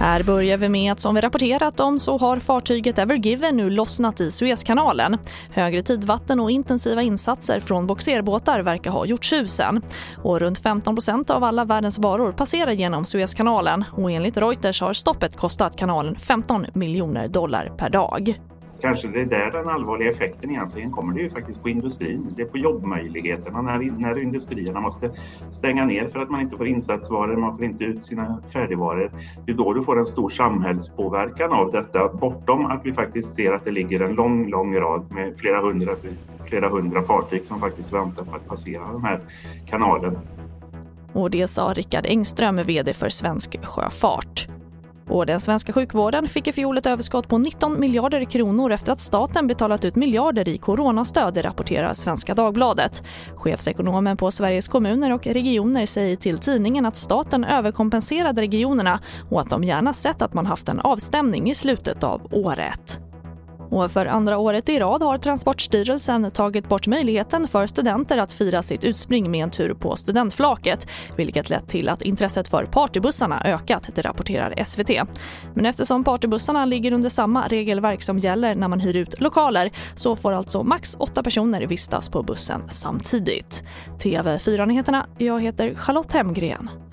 Här börjar vi med att som vi rapporterat om så har fartyget Ever Given nu lossnat i Suezkanalen. Högre tidvatten och intensiva insatser från boxerbåtar verkar ha gjort susen. Och runt 15% av alla världens varor passerar genom Suezkanalen och enligt Reuters har stoppet kostat kanalen 15 miljoner dollar per dag kanske det är där den allvarliga effekten egentligen kommer. Det är ju faktiskt på industrin. Det är på jobbmöjligheterna när, när industrierna måste stänga ner för att man inte får insatsvaror, man får inte ut sina färdigvaror. Det är då du får en stor samhällspåverkan av detta bortom att vi faktiskt ser att det ligger en lång, lång rad med flera hundra, flera hundra fartyg som faktiskt väntar på att passera den här kanalen. Och det sa Rickard Engström, vd för Svensk Sjöfart. Och den svenska sjukvården fick i fjol ett överskott på 19 miljarder kronor efter att staten betalat ut miljarder i coronastöd, rapporterar Svenska Dagbladet. Chefsekonomen på Sveriges kommuner och regioner säger till tidningen att staten överkompenserade regionerna och att de gärna sett att man haft en avstämning i slutet av året. Och för andra året i rad har Transportstyrelsen tagit bort möjligheten för studenter att fira sitt utspring med en tur på studentflaket, vilket lett till att intresset för partybussarna ökat, det rapporterar SVT. Men eftersom partybussarna ligger under samma regelverk som gäller när man hyr ut lokaler så får alltså max åtta personer vistas på bussen samtidigt. TV4-nyheterna, jag heter Charlotte Hemgren.